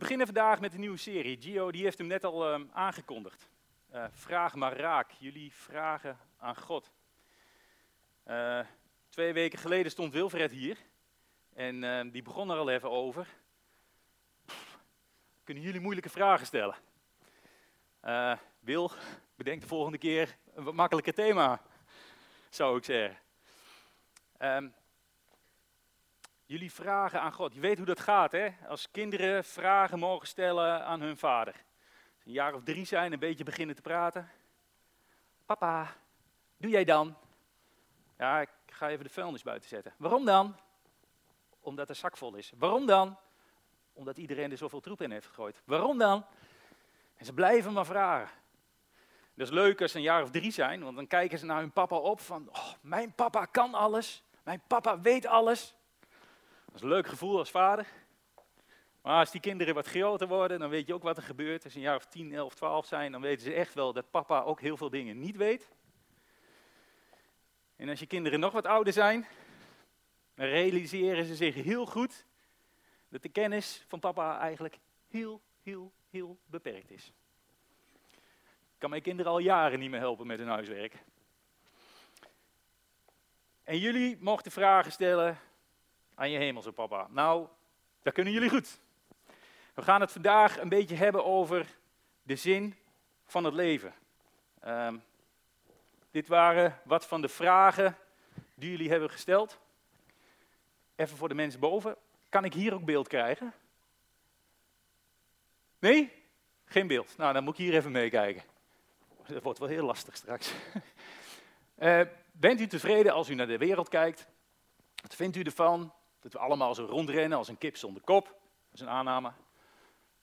beginnen vandaag met een nieuwe serie. Gio die heeft hem net al ehm, aangekondigd. Eh, vraag maar raak. Jullie vragen aan God. Eh, twee weken geleden stond Wilfred hier. En ehm, die begon er al even over. kunnen jullie moeilijke vragen stellen? Uh, Wil, bedenk de volgende keer een wat makkelijker thema, zou ik zeggen. Um, Jullie vragen aan God. Je weet hoe dat gaat, hè? Als kinderen vragen mogen stellen aan hun vader. Als een jaar of drie zijn, een beetje beginnen te praten. Papa, doe jij dan? Ja, ik ga even de vuilnis buiten zetten. Waarom dan? Omdat de zak vol is. Waarom dan? Omdat iedereen er zoveel troep in heeft gegooid. Waarom dan? En ze blijven maar vragen. Dat is leuk als ze een jaar of drie zijn, want dan kijken ze naar hun papa op van, oh, mijn papa kan alles, mijn papa weet alles. Dat is een leuk gevoel als vader. Maar als die kinderen wat groter worden, dan weet je ook wat er gebeurt. Als ze een jaar of 10, 11, 12 zijn, dan weten ze echt wel dat papa ook heel veel dingen niet weet. En als je kinderen nog wat ouder zijn, dan realiseren ze zich heel goed dat de kennis van papa eigenlijk heel, heel, heel beperkt is. Ik kan mijn kinderen al jaren niet meer helpen met hun huiswerk. En jullie mochten vragen stellen aan je hemelse papa? Nou, dat kunnen jullie goed. We gaan het vandaag een beetje hebben over de zin van het leven. Ehm, dit waren wat van de vragen die jullie hebben gesteld. Even voor de mensen boven. Kan ik hier ook beeld krijgen? Nee? Geen beeld. Nou, dan moet ik hier even meekijken. Dat wordt wel heel lastig straks. Uh, bent u tevreden als u naar de wereld kijkt? Wat vindt u ervan? Dat we allemaal zo rondrennen als een kip zonder kop. Dat is een aanname.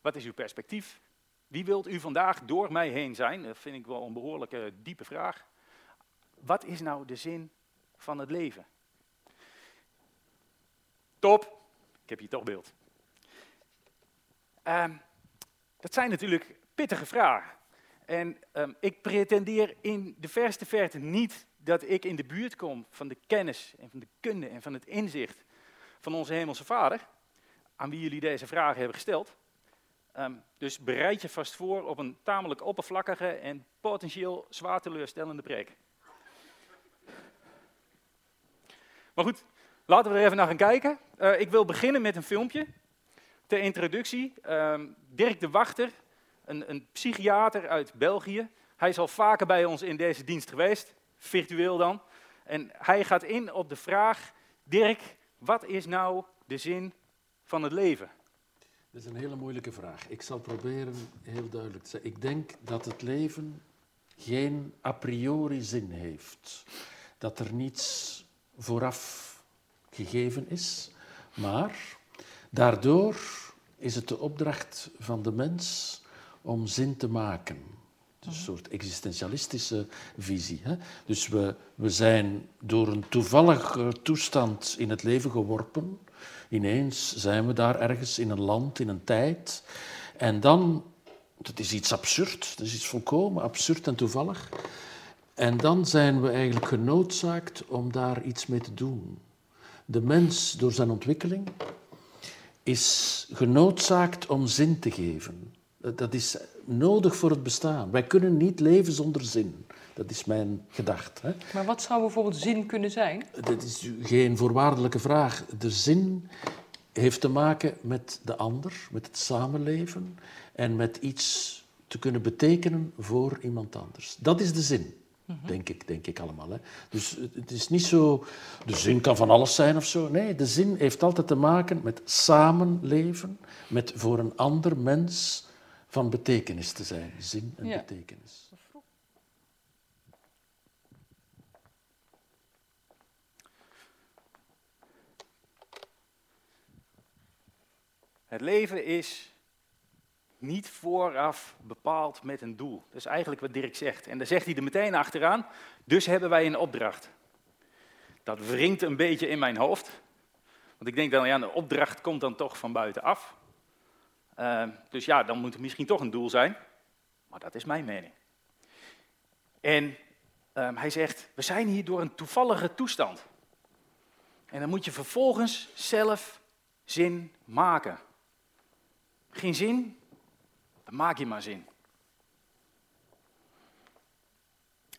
Wat is uw perspectief? Wie wilt u vandaag door mij heen zijn? Dat vind ik wel een behoorlijke diepe vraag. Wat is nou de zin van het leven? Top, ik heb hier toch beeld. Uh, dat zijn natuurlijk pittige vragen. En um, ik pretendeer in de verste verte niet dat ik in de buurt kom van de kennis en van de kunde en van het inzicht van onze Hemelse Vader, aan wie jullie deze vragen hebben gesteld. Ehm, dus bereid je vast voor op een tamelijk oppervlakkige en potentieel zwaar teleurstellende preek. Maar goed, laten we er even naar gaan kijken. Uh, ik wil beginnen met een filmpje ter introductie. Um, Dirk de Wachter, een, een psychiater uit België. Hij is al vaker bij ons in deze dienst geweest, virtueel dan. En hij gaat in op de vraag, Dirk, wat is nou de zin van het leven? Dat is een hele moeilijke vraag. Ik zal proberen heel duidelijk te zeggen. Ik denk dat het leven geen a priori zin heeft. Dat er niets vooraf gegeven is. Maar daardoor is het de opdracht van de mens om zin te maken een soort existentialistische visie. Hè? Dus we, we zijn door een toevallige toestand in het leven geworpen. Ineens zijn we daar ergens in een land, in een tijd. En dan, dat is iets absurd, dat is iets volkomen absurd en toevallig. En dan zijn we eigenlijk genoodzaakt om daar iets mee te doen. De mens, door zijn ontwikkeling, is genoodzaakt om zin te geven. Dat is nodig voor het bestaan. Wij kunnen niet leven zonder zin. Dat is mijn gedachte. Maar wat zou bijvoorbeeld zin kunnen zijn? Dat is geen voorwaardelijke vraag. De zin heeft te maken met de ander, met het samenleven en met iets te kunnen betekenen voor iemand anders. Dat is de zin. Mhm. Denk ik, denk ik allemaal. Hè. Dus het is niet zo, de zin kan van alles zijn of zo. Nee, de zin heeft altijd te maken met samenleven, met voor een ander mens van betekenis te zijn, zin en betekenis. Het leven is niet vooraf bepaald met een doel. Dat is eigenlijk wat Dirk zegt. En daar zegt hij er meteen achteraan, dus hebben wij een opdracht. Dat wringt een beetje in mijn hoofd. Want ik denk dan, ja, de opdracht komt dan toch van buitenaf. Ehm, dus ja, dan moet er misschien toch een doel zijn. Maar dat is mijn mening. En ehm, hij zegt, we zijn hier door een toevallige toestand. En dan moet je vervolgens zelf zin maken. Geen zin? Dan maak je maar zin.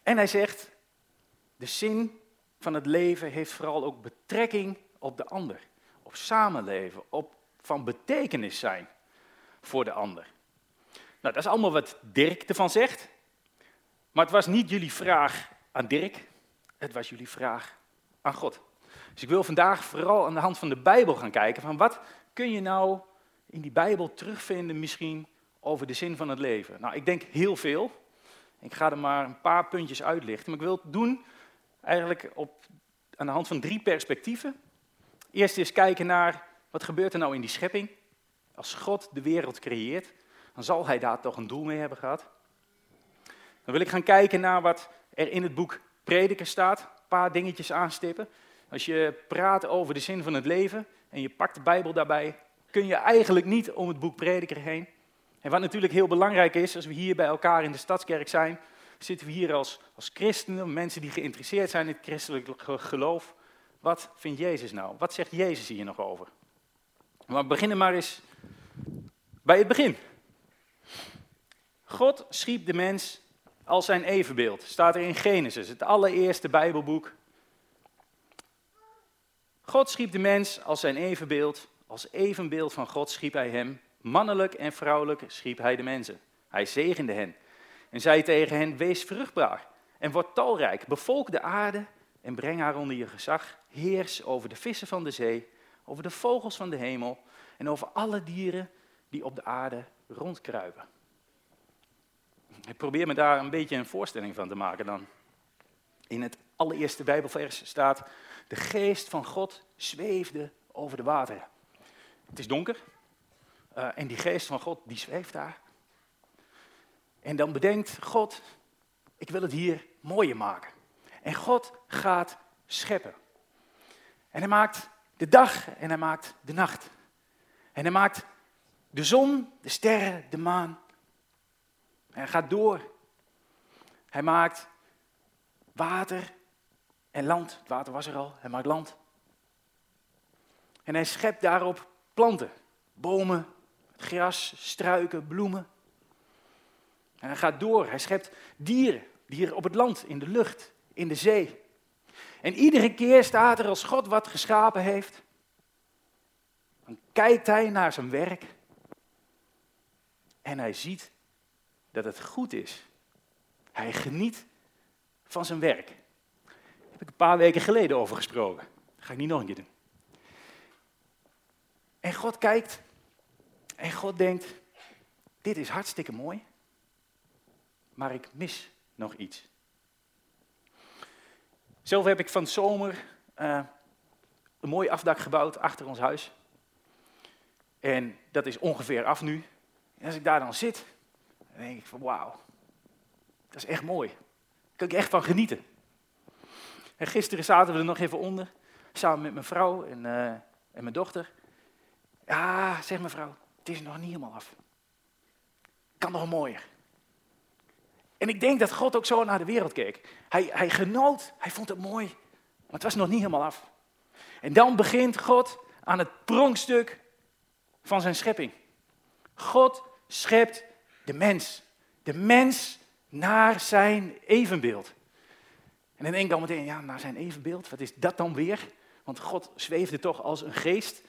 En hij zegt, de zin van het leven heeft vooral ook betrekking op de ander. Op samenleven, op van betekenis zijn voor de ander. Nou, dat is allemaal wat Dirk ervan zegt. Maar het was niet jullie vraag aan Dirk, het was jullie vraag aan God. Dus ik wil vandaag vooral aan de hand van de Bijbel gaan kijken van wat kun je nou in die Bijbel terugvinden misschien over de zin van het leven. Nou, ik denk heel veel. Ik ga er maar een paar puntjes uitlichten, maar ik wil het doen eigenlijk op, aan de hand van drie perspectieven. Eerst eens kijken naar wat gebeurt er nou in die schepping. Als God de wereld creëert, dan zal hij daar toch een doel mee hebben gehad. Dan wil ik gaan kijken naar wat er in het boek Prediker staat. Een paar dingetjes aanstippen. Als je praat over de zin van het leven en je pakt de Bijbel daarbij, kun je eigenlijk niet om het boek Prediker heen. En wat natuurlijk heel belangrijk is, als we hier bij elkaar in de Stadskerk zijn, zitten we hier als, als christenen, mensen die geïnteresseerd zijn in het christelijk geloof. Wat vindt Jezus nou? Wat zegt Jezus hier nog over? Maar we beginnen maar eens bij het begin. God schiep de mens als zijn evenbeeld. Staat er in Genesis, het allereerste Bijbelboek. God schiep de mens als zijn evenbeeld. Als evenbeeld van God schiep hij hem. Mannelijk en vrouwelijk schiep hij de mensen. Hij zegende hen en zei tegen hen, wees vruchtbaar en word talrijk. Bevolk de aarde en breng haar onder je gezag. Heers over de vissen van de zee, over de vogels van de hemel en over alle dieren die op de aarde rondkruipen. Ik probeer me daar een beetje een voorstelling van te maken dan. In het allereerste Bijbelvers staat, de geest van God zweefde over de wateren. Het is donker uh, en die geest van God die zweeft daar. En dan bedenkt God, ik wil het hier mooier maken. En God gaat scheppen. En hij maakt de dag en hij maakt de nacht. En hij maakt de zon, de sterren, de maan. Hij gaat door. Hij maakt water en land. Het water was er al, hij maakt land. En hij schept daarop planten, bomen, gras, struiken, bloemen. En hij gaat door, hij schept dieren, dieren op het land, in de lucht, in de zee. En iedere keer staat er als God wat geschapen heeft, dan kijkt hij naar zijn werk en hij ziet dat het goed is. Hij geniet van zijn werk. Daar heb ik een paar weken geleden over gesproken. Dat ga ik niet nog een keer doen. En God kijkt en God denkt, dit is hartstikke mooi, maar ik mis nog iets. Zelf heb ik van zomer uh, een mooi afdak gebouwd achter ons huis. En dat is ongeveer af nu. En als ik daar dan zit, dan denk ik van wauw, dat is echt mooi. Daar kan ik echt van genieten. En gisteren zaten we er nog even onder, samen met mijn vrouw en, uh, en mijn dochter. Ja, zeg mevrouw, het is nog niet helemaal af. Kan nog mooier. En ik denk dat God ook zo naar de wereld keek. Hij, hij genoot, hij vond het mooi, maar het was nog niet helemaal af. En dan begint God aan het pronkstuk van zijn schepping. God schept de mens. De mens naar zijn evenbeeld. En denk ik dan meteen, ja, naar zijn evenbeeld, wat is dat dan weer? Want God zweefde toch als een geest.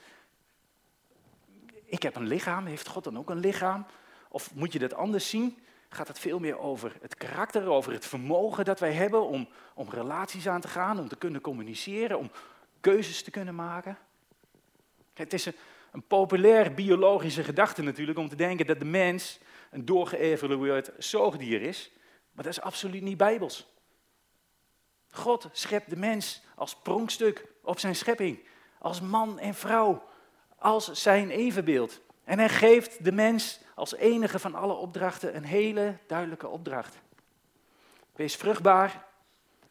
Ik heb een lichaam, heeft God dan ook een lichaam? Of moet je dat anders zien? Gaat het veel meer over het karakter, over het vermogen dat wij hebben om, om relaties aan te gaan, om te kunnen communiceren, om keuzes te kunnen maken? het is een, een populair biologische gedachte natuurlijk om te denken dat de mens een doorgeëvalueerd zoogdier is, maar dat is absoluut niet bijbels. God schept de mens als pronkstuk op zijn schepping, als man en vrouw, als zijn evenbeeld. En hij geeft de mens als enige van alle opdrachten een hele duidelijke opdracht. Wees vruchtbaar,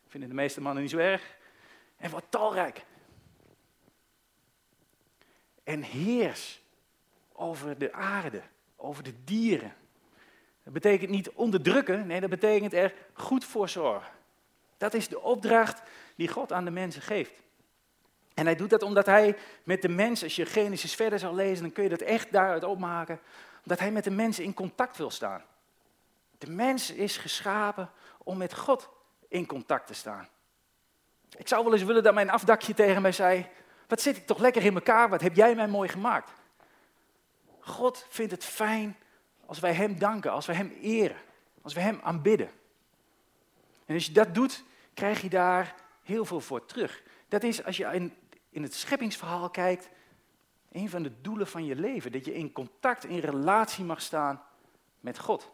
vinden de meeste mannen niet zo erg, en word talrijk. En heers over de aarde, over de dieren. Dat betekent niet onderdrukken, nee, dat betekent er goed voor zorgen. Dat is de opdracht die God aan de mensen geeft. En hij doet dat omdat hij met de mens, als je Genesis verder zal lezen, dan kun je dat echt daaruit opmaken, Omdat hij met de mensen in contact wil staan. De mens is geschapen om met God in contact te staan. Ik zou wel eens willen dat mijn afdakje tegen mij zei: Wat zit ik toch lekker in elkaar? Wat heb jij mij mooi gemaakt? God vindt het fijn als wij Hem danken, als wij Hem eren, als we Hem aanbidden. En als je dat doet, krijg je daar heel veel voor terug. Dat is als je in, in het scheppingsverhaal kijkt, een van de doelen van je leven. Dat je in contact, in relatie mag staan met God.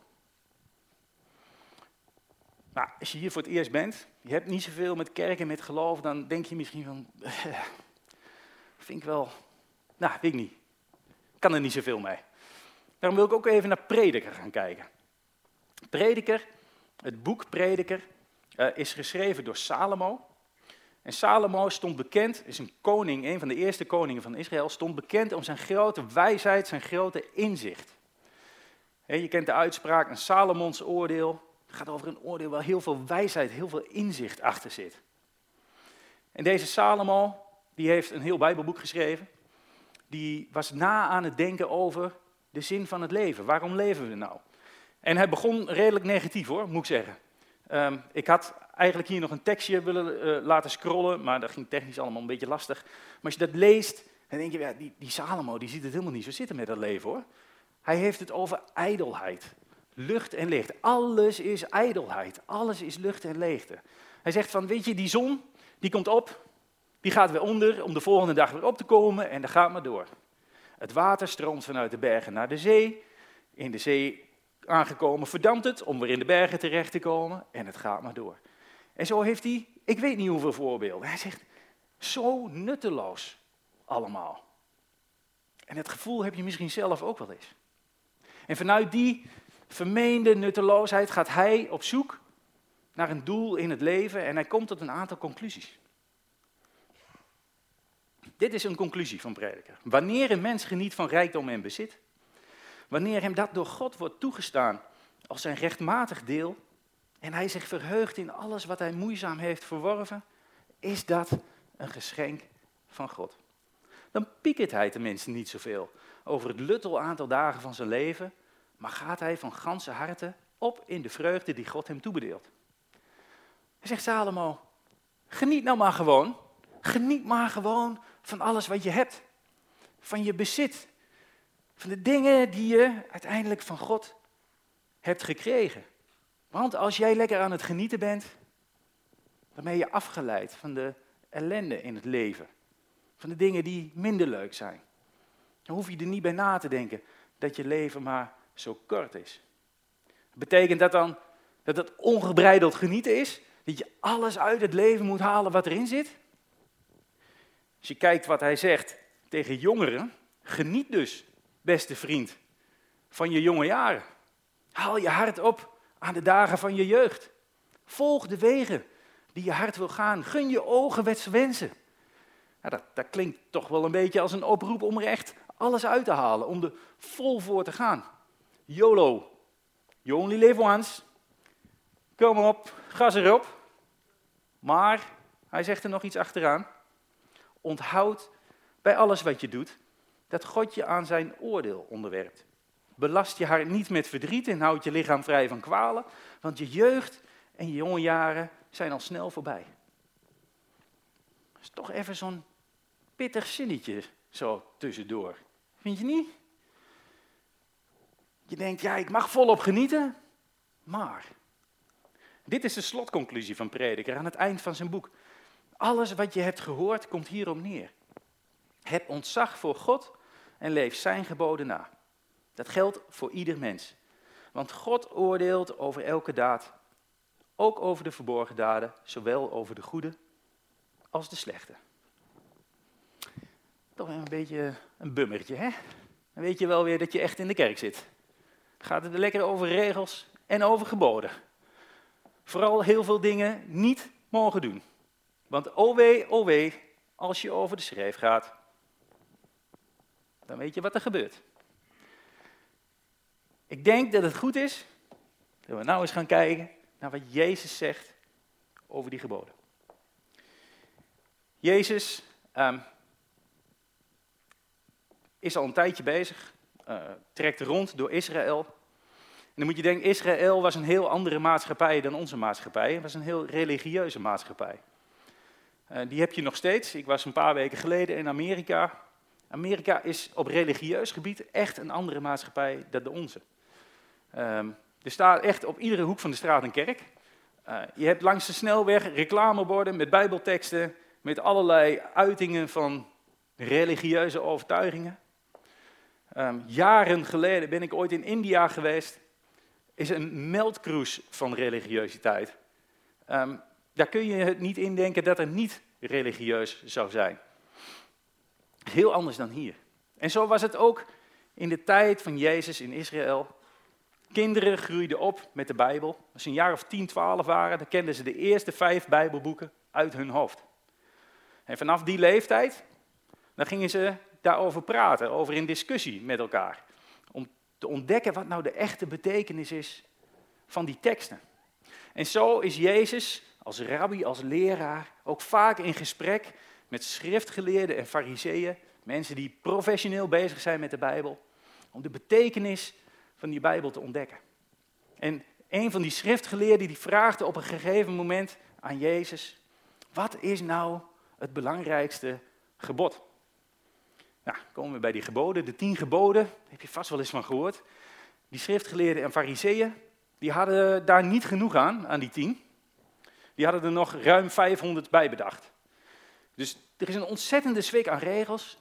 Nou, als je hier voor het eerst bent, je hebt niet zoveel met kerk en met geloof, dan denk je misschien van, vind ik wel, nou, weet ik niet. Kan er niet zoveel mee. Daarom wil ik ook even naar Prediker gaan kijken. Prediker, het boek Prediker, uh, is geschreven door Salomo. En Salomo stond bekend, is een koning, een van de eerste koningen van Israël, stond bekend om zijn grote wijsheid, zijn grote inzicht. je kent de uitspraak, een Salomons oordeel. Gaat over een oordeel waar heel veel wijsheid, heel veel inzicht achter zit. En deze Salomo, die heeft een heel Bijbelboek geschreven. Die was na aan het denken over de zin van het leven. Waarom leven we nou? En hij begon redelijk negatief hoor, moet ik zeggen. Um, ik had eigenlijk hier nog een tekstje willen uh, laten scrollen, maar dat ging technisch allemaal een beetje lastig. Maar als je dat leest, dan denk je, ja, die, die Salomo die ziet het helemaal niet zo zitten met dat leven hoor. Hij heeft het over ijdelheid, lucht en licht. Alles is ijdelheid, alles is lucht en leegte. Hij zegt van, weet je, die zon, die komt op, die gaat weer onder om de volgende dag weer op te komen en dan gaat maar door. Het water stroomt vanuit de bergen naar de zee. In de zee aangekomen verdampt het om weer in de bergen terecht te komen en het gaat maar door. En zo heeft hij, ik weet niet hoeveel voorbeelden. Hij zegt, zo nutteloos allemaal. En het gevoel heb je misschien zelf ook wel eens. En vanuit die vermeende nutteloosheid gaat hij op zoek naar een doel in het leven en hij komt tot een aantal conclusies. Dit is een conclusie van Prediker. Wanneer een mens geniet van rijkdom en bezit, wanneer hem dat door God wordt toegestaan als zijn rechtmatig deel, en hij zich verheugt in alles wat hij moeizaam heeft verworven, is dat een geschenk van God. Dan piekert hij tenminste niet zoveel over het luttel aantal dagen van zijn leven, maar gaat hij van ganse harte op in de vreugde die God hem toebedeelt. Hij zegt Salomo, geniet nou maar gewoon, geniet maar gewoon van alles wat je hebt, van je bezit, van de dingen die je uiteindelijk van God hebt gekregen. Want als jij lekker aan het genieten bent, dan ben je afgeleid van de ellende in het leven. Van de dingen die minder leuk zijn. Dan hoef je er niet bij na te denken dat je leven maar zo kort is. Betekent dat dan dat het ongebreideld genieten is? Dat je alles uit het leven moet halen wat erin zit? Als je kijkt wat hij zegt tegen jongeren, geniet dus, beste vriend, van je jonge jaren. Haal je hart op aan de dagen van je jeugd. Volg de wegen die je hart wil gaan. Gun je ogen wensen. dat, dat klinkt toch wel een beetje als een oproep om er echt alles uit te halen, om er vol voor te gaan. YOLO, you only live once. Kom op, gas erop. Maar, hij zegt er nog iets achteraan. Onthoud bij alles wat je doet, dat God je aan zijn oordeel onderwerpt. Belast je hart niet met verdriet en houd je lichaam vrij van kwalen, want je jeugd en je jonge jaren zijn al snel voorbij. Dat is toch even zo'n pittig zinnetje zo tussendoor. Vind je niet? Je denkt, ja, ik mag volop genieten, maar. Dit is de slotconclusie van Prediker aan het eind van zijn boek. Alles wat je hebt gehoord komt hierop neer. Heb ontzag voor God en leef zijn geboden na. Dat geldt voor ieder mens. Want God oordeelt over elke daad, ook over de verborgen daden, zowel over de goede als de slechte. Toch een beetje een bummertje, hè? Dan weet je wel weer dat je echt in de kerk zit. Gaat het er lekker over regels en over geboden. Vooral heel veel dingen niet mogen doen. Want oh wee, oh wee, als je over de schreef gaat, dan weet je wat er gebeurt. Ik denk dat het goed is dat we nou eens gaan kijken naar wat Jezus zegt over die geboden. Jezus um, is al een tijdje bezig uh, trekt rond door Israël. En dan moet je denken, Israël was een heel andere maatschappij dan onze maatschappij. Het was een heel religieuze maatschappij. Uh, die heb je nog steeds. Ik was een paar weken geleden in Amerika. Amerika is op religieus gebied echt een andere maatschappij dan de onze. Um, er staat echt op iedere hoek van de straat een kerk. Uh, je hebt langs de snelweg reclameborden met bijbelteksten, met allerlei uitingen van religieuze overtuigingen. Um, jaren geleden ben ik ooit in India geweest. Is een meldcruise van religiositeit. Um, daar kun je het niet indenken dat er niet religieus zou zijn. Heel anders dan hier. En zo was het ook in de tijd van Jezus in Israël. Kinderen groeiden op met de Bijbel. Als ze een jaar of 10, 12 waren, dan kenden ze de eerste vijf Bijbelboeken uit hun hoofd. En vanaf die leeftijd, dan gingen ze daarover praten, over in discussie met elkaar. Om te ontdekken wat nou de echte betekenis is van die teksten. En zo is Jezus als rabbi, als leraar, ook vaak in gesprek met schriftgeleerden en fariseeën, mensen die professioneel bezig zijn met de Bijbel, om de betekenis van die Bijbel te ontdekken. En een van die schriftgeleerden die vraagde op een gegeven moment aan Jezus, wat is nou het belangrijkste gebod? Nou, komen we bij die geboden, de tien geboden, daar heb je vast wel eens van gehoord. Die schriftgeleerden en fariseeën, die hadden daar niet genoeg aan, aan die tien. Die hadden er nog ruim 500 bij bedacht. Dus er is een ontzettende zwik aan regels.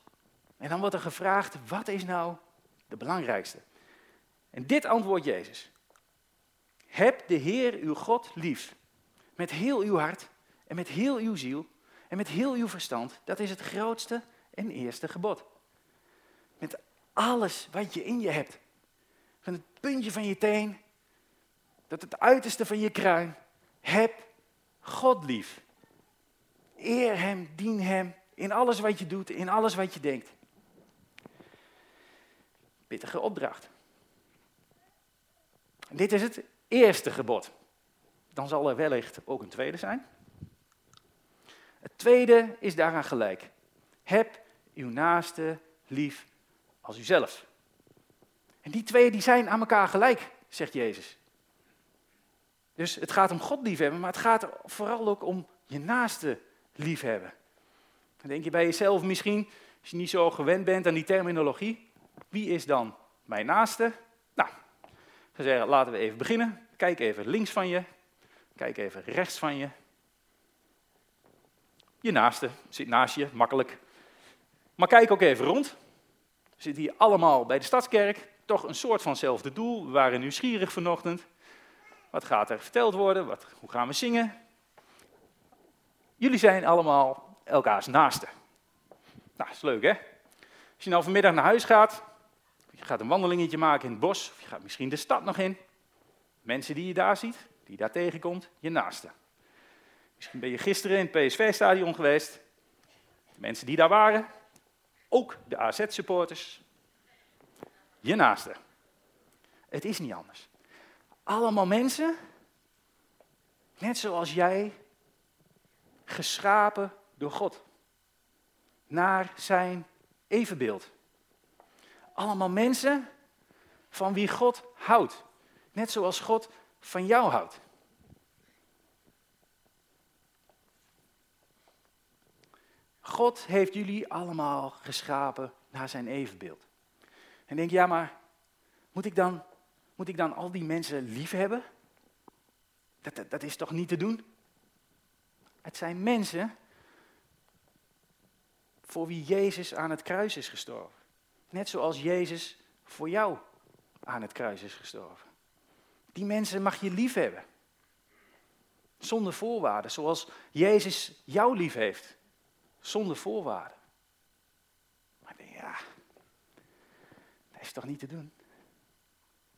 En dan wordt er gevraagd, wat is nou de belangrijkste? En dit antwoordt Jezus. Heb de Heer uw God lief. Met heel uw hart en met heel uw ziel en met heel uw verstand. Dat is het grootste en eerste gebod. Met alles wat je in je hebt. Van het puntje van je teen tot het uiterste van je kruin. Heb God lief. Eer Hem, dien Hem in alles wat je doet, in alles wat je denkt. Pittige opdracht. Dit is het eerste gebod. Dan zal er wellicht ook een tweede zijn. Het tweede is daaraan gelijk. Heb uw naaste lief als uzelf. En die twee die zijn aan elkaar gelijk, zegt Jezus. Dus het gaat om God liefhebben, maar het gaat vooral ook om je naaste liefhebben. Dan denk je bij jezelf misschien, als je niet zo gewend bent aan die terminologie, wie is dan mijn naaste? Nou, zeggen, laten we even beginnen. Kijk even links van je, kijk even rechts van je. Je naaste zit naast je, makkelijk. Maar kijk ook even rond. We zitten hier allemaal bij de Stadskerk, toch een soort vanzelfde doel. We waren nieuwsgierig vanochtend. Wat gaat er verteld worden? Wat, hoe gaan we zingen? Jullie zijn allemaal elkaars naasten. Nou, is leuk hè? Als je nou vanmiddag naar huis gaat, je gaat een wandelingetje maken in het bos, of je gaat misschien de stad nog in. Mensen die je daar ziet, die daar tegenkomt, je naasten. Misschien ben je gisteren in het PSV-stadion geweest. De mensen die daar waren, ook de AZ-supporters, je naasten. Het is niet anders. Allemaal mensen, net zoals jij, geschapen door God. Naar zijn evenbeeld. Allemaal mensen van wie God houdt. Net zoals God van jou houdt. God heeft jullie allemaal geschapen naar zijn evenbeeld. En denk, ja, maar moet ik dan moet ik dan al die mensen lief hebben? Dat, dat, is toch niet te doen? Het zijn mensen voor wie Jezus aan het kruis is gestorven. Net zoals Jezus voor jou aan het kruis is gestorven. Die mensen mag je lief hebben. Zonder voorwaarden, zoals Jezus jou lief heeft. Zonder voorwaarden. Maar ja, dat is toch niet te doen?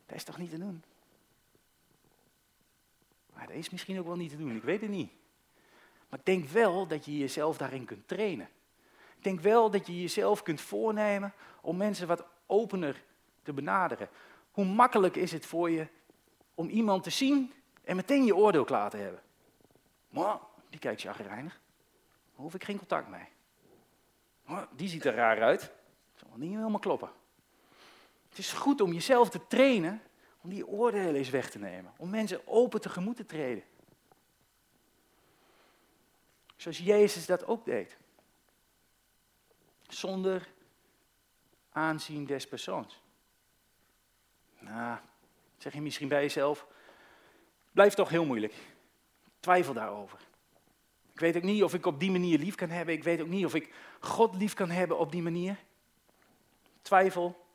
Dat is toch niet te doen? Maar dat is misschien ook wel niet te doen, ik weet het niet. Maar ik denk wel dat je jezelf daarin kunt trainen. Ik denk wel dat je jezelf kunt voornemen om mensen wat opener te benaderen. Hoe makkelijk is het voor je om iemand te zien en meteen je oordeel klaar te hebben? Maar, die kijkt chagrijnig. Daar hoef ik geen contact mee. Die ziet er raar uit. Dat zal niet helemaal kloppen. Het is goed om jezelf te trainen om die oordelen eens weg te nemen. Om mensen open tegemoet te treden. Zoals Jezus dat ook deed. Zonder aanzien des persoons. Nou, zeg je misschien bij jezelf, blijft toch heel moeilijk. Twijfel daarover. Ik weet ook niet of ik op die manier lief kan hebben. Ik weet ook niet of ik God lief kan hebben op die manier. Twijfel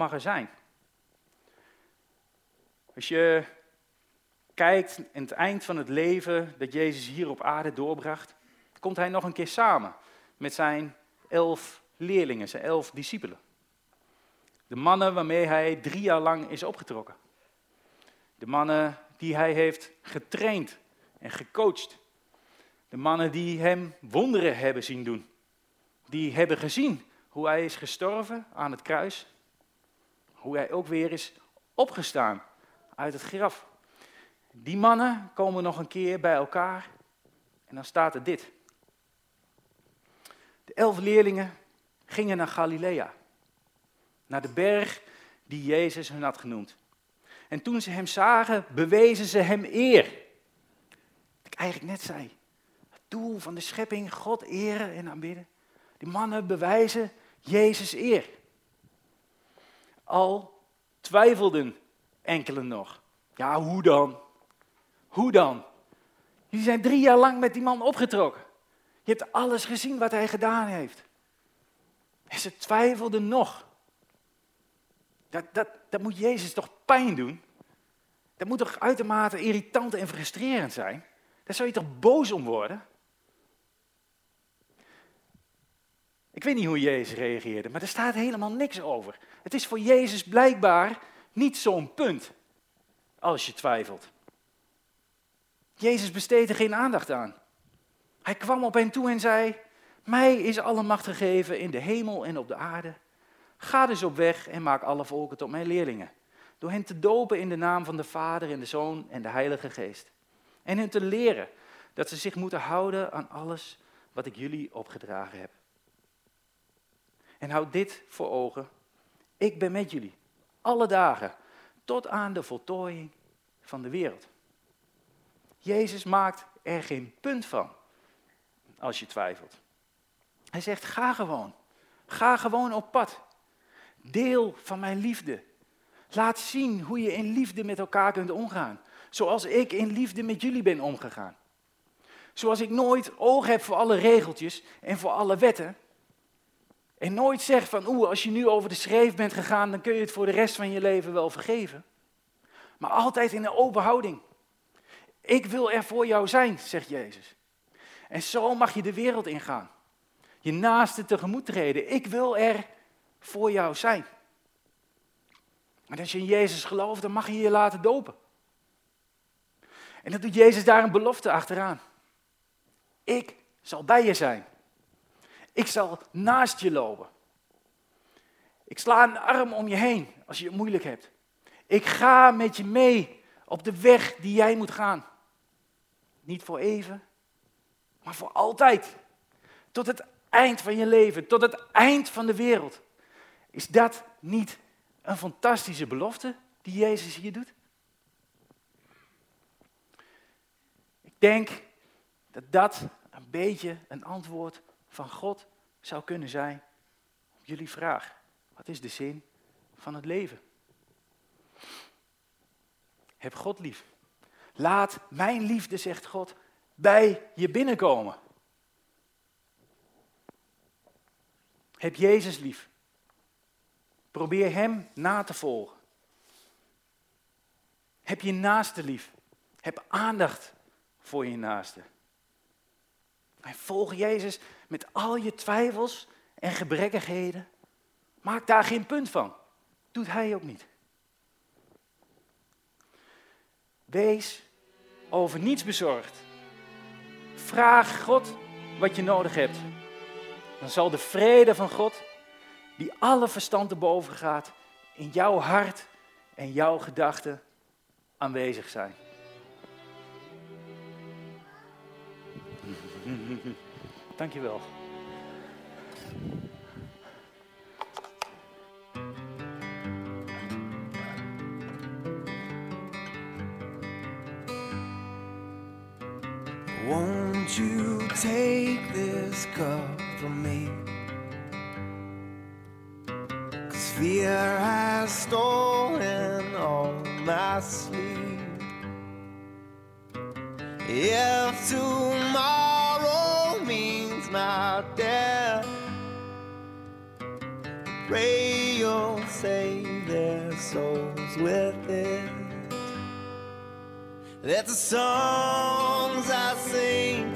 mag. Als je kijkt in het eind van het leven dat Jezus hier op aarde doorbracht, komt hij nog een keer samen met zijn elf leerlingen, zijn elf discipelen. De mannen waarmee hij drie jaar lang is opgetrokken. De mannen die hij heeft getraind en gecoacht. De mannen die hem wonderen hebben zien doen. Die hebben gezien hoe hij is gestorven aan het kruis. Hoe hij ook weer is opgestaan uit het graf. Die mannen komen nog een keer bij elkaar en dan staat er dit. De elf leerlingen gingen naar Galilea, naar de berg die Jezus hun had genoemd. En toen ze hem zagen, bewezen ze hem eer. Wat ik eigenlijk net zei. Het doel van de schepping, God eren en aanbidden. Die mannen bewijzen Jezus eer. Al twijfelden enkelen nog. Ja, hoe dan? Hoe dan? Jullie zijn drie jaar lang met die man opgetrokken. Je hebt alles gezien wat hij gedaan heeft. En ze twijfelden nog. Dat, dat, dat moet Jezus toch pijn doen? Dat moet toch uitermate irritant en frustrerend zijn? Daar zou je toch boos om worden? Ik weet niet hoe Jezus reageerde, maar er staat helemaal niks over. Het is voor Jezus blijkbaar niet zo'n punt als je twijfelt. Jezus besteedde geen aandacht aan. Hij kwam op hen toe en zei: Mij is alle macht gegeven in de hemel en op de aarde. Ga dus op weg en maak alle volken tot mijn leerlingen. Door hen te dopen in de naam van de Vader en de Zoon en de Heilige Geest. En hen te leren dat ze zich moeten houden aan alles wat ik jullie opgedragen heb. En houd dit voor ogen. Ik ben met jullie alle dagen tot aan de voltooiing van de wereld. Jezus maakt er geen punt van als je twijfelt. Hij zegt: ga gewoon. Ga gewoon op pad. Deel van mijn liefde. Laat zien hoe je in liefde met elkaar kunt omgaan. Zoals ik in liefde met jullie ben omgegaan. Zoals ik nooit oog heb voor alle regeltjes en voor alle wetten. En nooit zeg van, oeh, als je nu over de schreef bent gegaan, dan kun je het voor de rest van je leven wel vergeven. Maar altijd in een open houding. Ik wil er voor jou zijn, zegt Jezus. En zo mag je de wereld ingaan. Je naaste tegemoet treden. Ik wil er voor jou zijn. Maar als je in Jezus gelooft, dan mag je je laten dopen. En dan doet Jezus daar een belofte achteraan. Ik zal bij je zijn. Ik zal naast je lopen. Ik sla een arm om je heen als je het moeilijk hebt. Ik ga met je mee op de weg die jij moet gaan. Niet voor even, maar voor altijd. Tot het eind van je leven, tot het eind van de wereld. Is dat niet een fantastische belofte die Jezus hier doet? Ik denk dat dat een beetje een antwoord van God zou kunnen zijn op jullie vraag. Wat is de zin van het leven? Heb God lief. Laat mijn liefde, zegt God, bij je binnenkomen. Heb Jezus lief. Probeer Hem na te volgen. Heb je naaste lief. Heb aandacht voor je naaste. Volg Jezus met al je twijfels en gebrekkigheden. Maak daar geen punt van. Doet Hij ook niet. Wees over niets bezorgd. Vraag God wat je nodig hebt. Dan zal de vrede van God, die alle verstand te boven gaat, in jouw hart en jouw gedachten aanwezig zijn. Dankjewel. Won't you take this cup from me? Cause fear has stolen all my sleep. If tomorrow my death, pray you'll save their souls with it. Let the songs I sing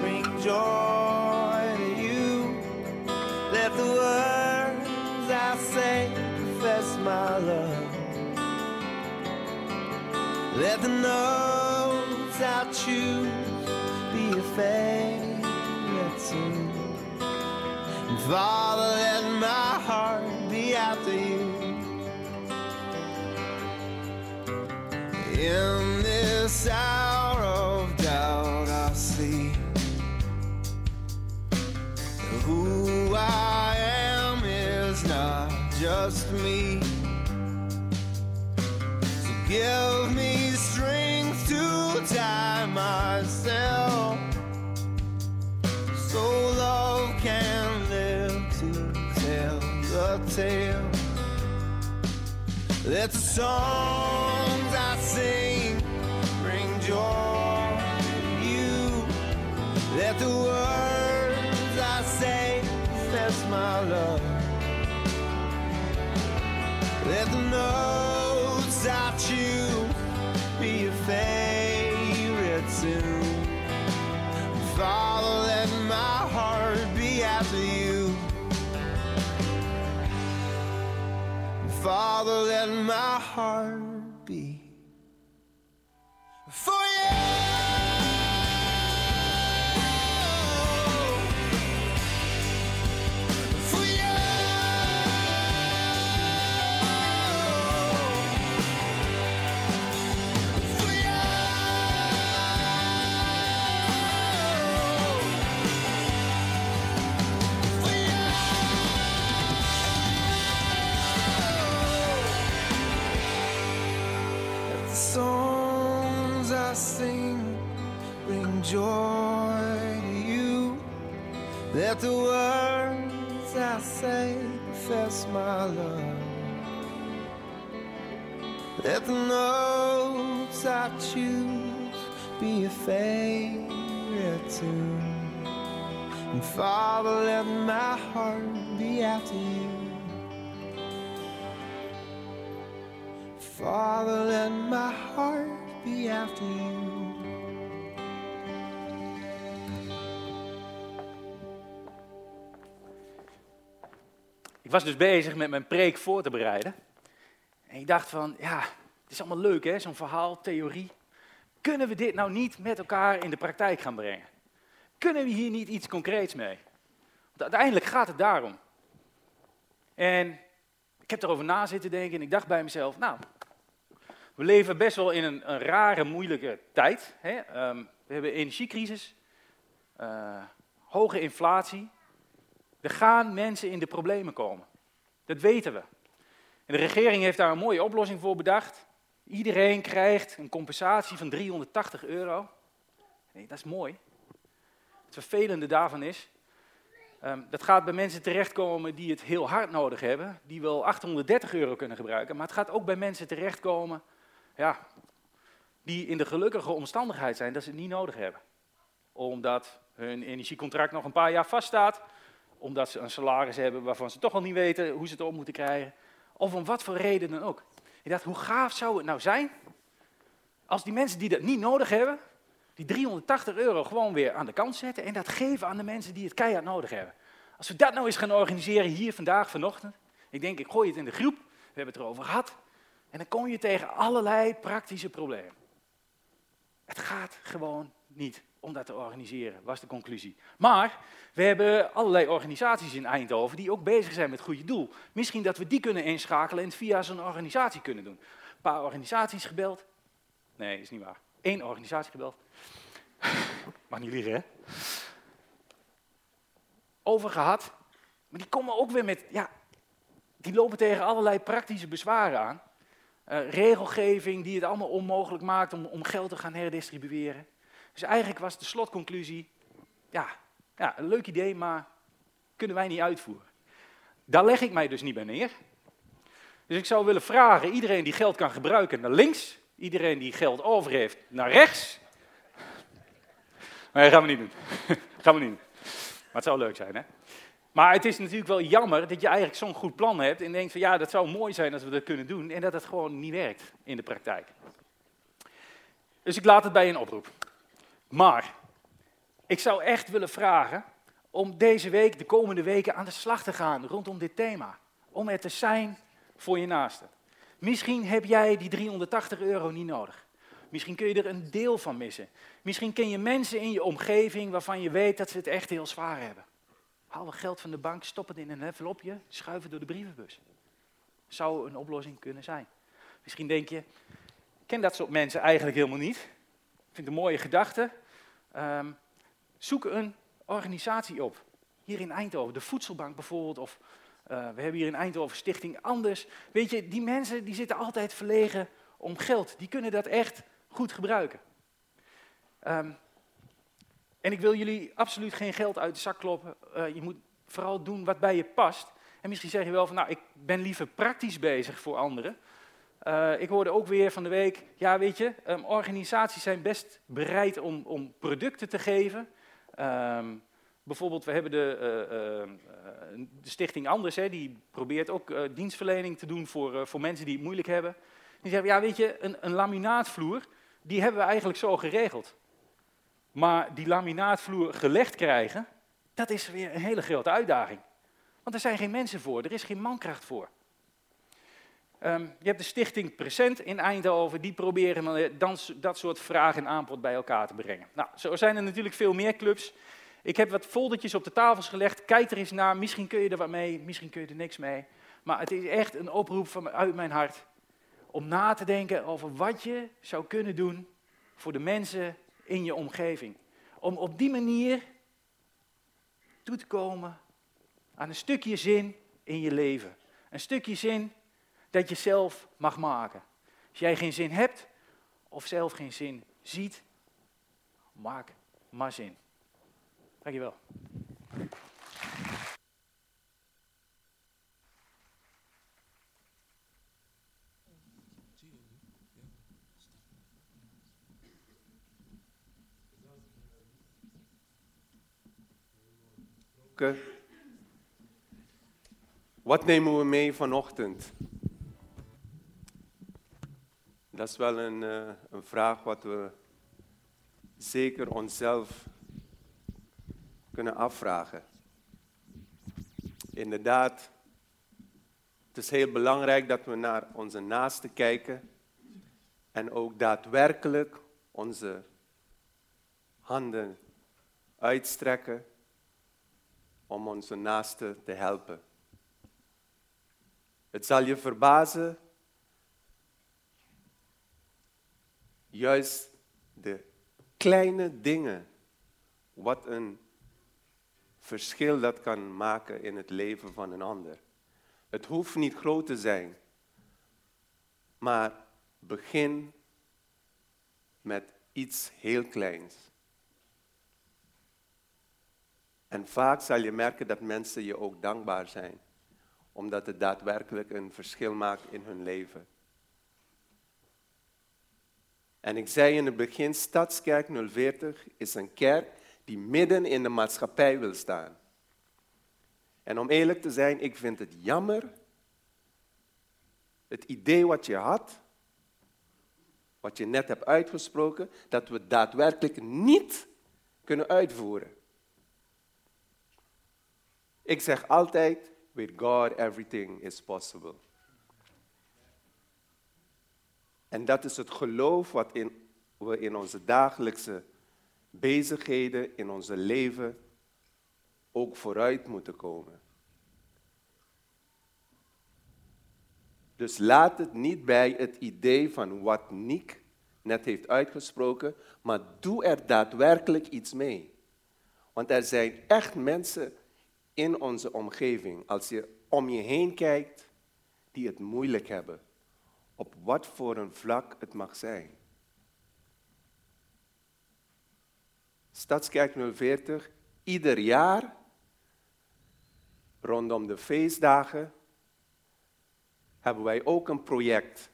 bring joy to you. Let the words I say confess my love. Let the notes I choose be a favorite And Father, let my heart be after you. In this hour of doubt, I see who I am is not just me. So give tale. Let the songs I sing bring joy to you. Let the words I say confess my love. Let the notes I choose be your favorite tune. Father, Father, let my heart The words I say confess my love. Let the notes I choose be a favorite tune. And Father, let my heart be after you. Father, let my heart be after you. Ik was dus bezig met mijn preek voor te bereiden. En ik dacht van, ja, het is allemaal leuk hè, zo'n verhaal, theorie. Kunnen we dit nou niet met elkaar in de praktijk gaan brengen? Kunnen we hier niet iets concreets mee? Want uiteindelijk gaat het daarom. En ik heb erover na zitten denken en ik dacht bij mezelf, nou, we leven best wel in een, een rare, moeilijke tijd. Hè? Ehm, we hebben energiecrisis, eh, hoge inflatie. Er gaan mensen in de problemen komen. Dat weten we. En de regering heeft daar een mooie oplossing voor bedacht. Iedereen krijgt een compensatie van 380 euro. Nee, dat is mooi. Het vervelende daarvan is, ehm, dat gaat bij mensen terechtkomen die het heel hard nodig hebben, die wel 830 euro kunnen gebruiken, maar het gaat ook bij mensen terechtkomen ja, die in de gelukkige omstandigheid zijn dat ze het niet nodig hebben. Omdat hun energiecontract nog een paar jaar vaststaat, omdat ze een salaris hebben waarvan ze toch al niet weten hoe ze het op moeten krijgen, of om wat voor reden dan ook. Ik dacht, hoe gaaf zou het nou zijn als die mensen die dat niet nodig hebben, die 380 euro gewoon weer aan de kant zetten en dat geven aan de mensen die het keihard nodig hebben. Als we dat nou eens gaan organiseren hier vandaag, vanochtend. Ik denk, ik gooi het in de groep, we hebben het erover gehad. En dan kom je tegen allerlei praktische problemen. Het gaat gewoon niet om dat te organiseren, was de conclusie. Maar we hebben allerlei organisaties in Eindhoven die ook bezig zijn met goede doel. Misschien dat we die kunnen inschakelen en het via zo'n organisatie kunnen doen. Een paar organisaties gebeld. Nee, is niet waar. Eén organisatie gebeld. Mag niet liegen, hè? Over gehad. Maar die komen ook weer met, ja, die lopen tegen allerlei praktische bezwaren aan. Uh, regelgeving die het allemaal onmogelijk maakt om, om geld te gaan herdistribueren. Dus eigenlijk was de slotconclusie, ja, ja, een leuk idee, maar kunnen wij niet uitvoeren. Daar leg ik mij dus niet bij neer. Dus ik zou willen vragen, iedereen die geld kan gebruiken naar links, iedereen die geld over heeft naar rechts. Nee, gaan we niet doen. gaan we niet doen. Maar het zou leuk zijn, hè? Maar het is natuurlijk wel jammer dat je eigenlijk zo'n goed plan hebt en denkt van ja, dat zou mooi zijn als we dat kunnen doen en dat het gewoon niet werkt in de praktijk. Dus ik laat het bij een oproep. Maar ik zou echt willen vragen om deze week, de komende weken, aan de slag te gaan rondom dit thema. Om er te zijn voor je naaste. Misschien heb jij die 380 euro niet nodig. Misschien kun je er een deel van missen. Misschien ken je mensen in je omgeving waarvan je weet dat ze het echt heel zwaar hebben. Haal wat geld van de bank, stop het in een envelopje, schuif door de brievenbus. Zou een oplossing kunnen zijn. Misschien denk je, ik ken dat soort mensen eigenlijk helemaal niet. Vind het een mooie gedachte. Ehm, zoek een organisatie op. Hier in Eindhoven, de Voedselbank bijvoorbeeld, of uh, we hebben hier in Eindhoven Stichting Anders. Weet je, die mensen die zitten altijd verlegen om geld. Die kunnen dat echt goed gebruiken. Um, en ik wil jullie absoluut geen geld uit de zak kloppen. Uh, je moet vooral doen wat bij je past. En misschien zeg je wel van, nou, ik ben liever praktisch bezig voor anderen. Uh, ik hoorde ook weer van de week, ja weet je, um, organisaties zijn best bereid om, om producten te geven. Um, bijvoorbeeld, we hebben de, uh, uh, de Stichting Anders, hè, die probeert ook dienstverlening te doen voor, voor mensen die het moeilijk hebben. Die zeggen, ja weet je, een, een laminaatvloer, die hebben we eigenlijk zo geregeld. Maar die laminaatvloer gelegd krijgen, dat is weer een hele grote uitdaging. Want er zijn geen mensen voor, er is geen mankracht voor. Um, je hebt de stichting Present in Eindhoven, die proberen dan, dat soort vraag en aanbod bij elkaar te brengen. Nou, zo zijn er natuurlijk veel meer clubs. Ik heb wat foldertjes op de tafels gelegd, kijk er eens naar, misschien kun je er wat mee, misschien kun je er niks mee. Maar het is echt een oproep van, uit mijn hart om na te denken over wat je zou kunnen doen voor de mensen in je omgeving. Om op die manier toe te komen aan een stukje zin in je leven. Een stukje zin dat je zelf mag maken. Als jij geen zin hebt of zelf geen zin ziet, maak maar zin. Dankjewel. Wat nemen we mee vanochtend? Dat is wel een, uh, een vraag wat we zeker onszelf kunnen afvragen. Inderdaad, het is heel belangrijk dat we naar onze naasten kijken en ook daadwerkelijk onze handen uitstrekken om onze naaste te helpen. Het zal je verbazen, juist de kleine dingen, wat een verschil dat kan maken in het leven van een ander. Het hoeft niet groot te zijn, maar begin met iets heel kleins. En vaak zal je merken dat mensen je ook dankbaar zijn, omdat het daadwerkelijk een verschil maakt in hun leven. En ik zei in het begin, Stadskerk 040 is een kerk die midden in de maatschappij wil staan. En om eerlijk te zijn, ik vind het jammer, het idee wat je had, wat je net hebt uitgesproken, dat we daadwerkelijk niet kunnen uitvoeren. Ik zeg altijd, with God everything is possible. En dat is het geloof wat in, we in onze dagelijkse bezigheden, in onze leven ook vooruit moeten komen. Dus laat het niet bij het idee van wat Nick net heeft uitgesproken, maar doe er daadwerkelijk iets mee. Want er zijn echt mensen in onze omgeving, als je om je heen kijkt, die het moeilijk hebben, op wat voor een vlak het mag zijn. Stadskerk 040, ieder jaar rondom de feestdagen hebben wij ook een project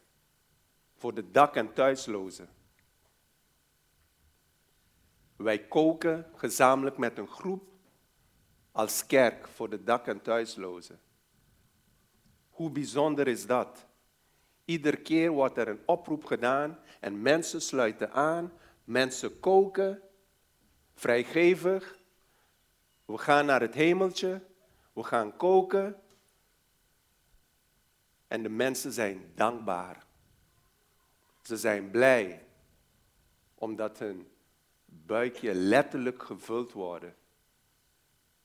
voor de dak- en thuislozen. Wij koken gezamenlijk met een groep als kerk voor de dak- en thuislozen. Hoe bijzonder is dat? Iedere keer wordt er een oproep gedaan en mensen sluiten aan, mensen koken, vrijgevig. We gaan naar het hemeltje, we gaan koken en de mensen zijn dankbaar. Ze zijn blij omdat hun buikje letterlijk gevuld worden.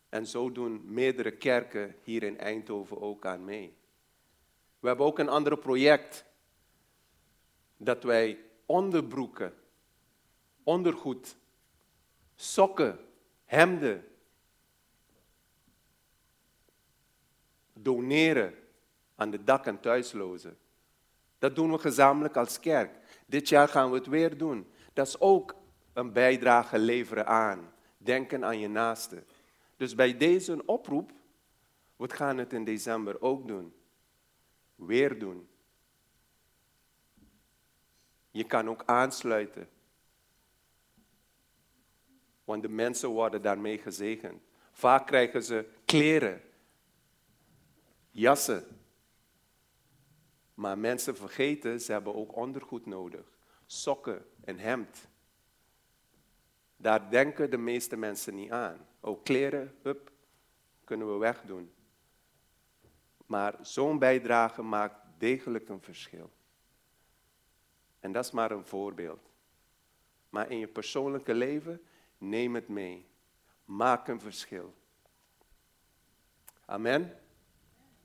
En zo doen meerdere kerken hier in Eindhoven ook aan mee. We hebben ook een ander project. Dat wij onderbroeken, ondergoed, sokken, hemden doneren aan de dak- en thuislozen. Dat doen we gezamenlijk als kerk. Dit jaar gaan we het weer doen. Dat is ook een bijdrage leveren aan. Denken aan je naaste. Dus bij deze oproep, we gaan het in december ook doen. Weer doen. Je kan ook aansluiten. Want de mensen worden daarmee gezegend. Vaak krijgen ze kleren, jassen. Maar mensen vergeten, ze hebben ook ondergoed nodig. Sokken en hemd. Daar denken de meeste mensen niet aan. Ook kleren, hup, kunnen we wegdoen. Maar zo'n bijdrage maakt degelijk een verschil. En dat is maar een voorbeeld. Maar in je persoonlijke leven, neem het mee. Maak een verschil. Amen.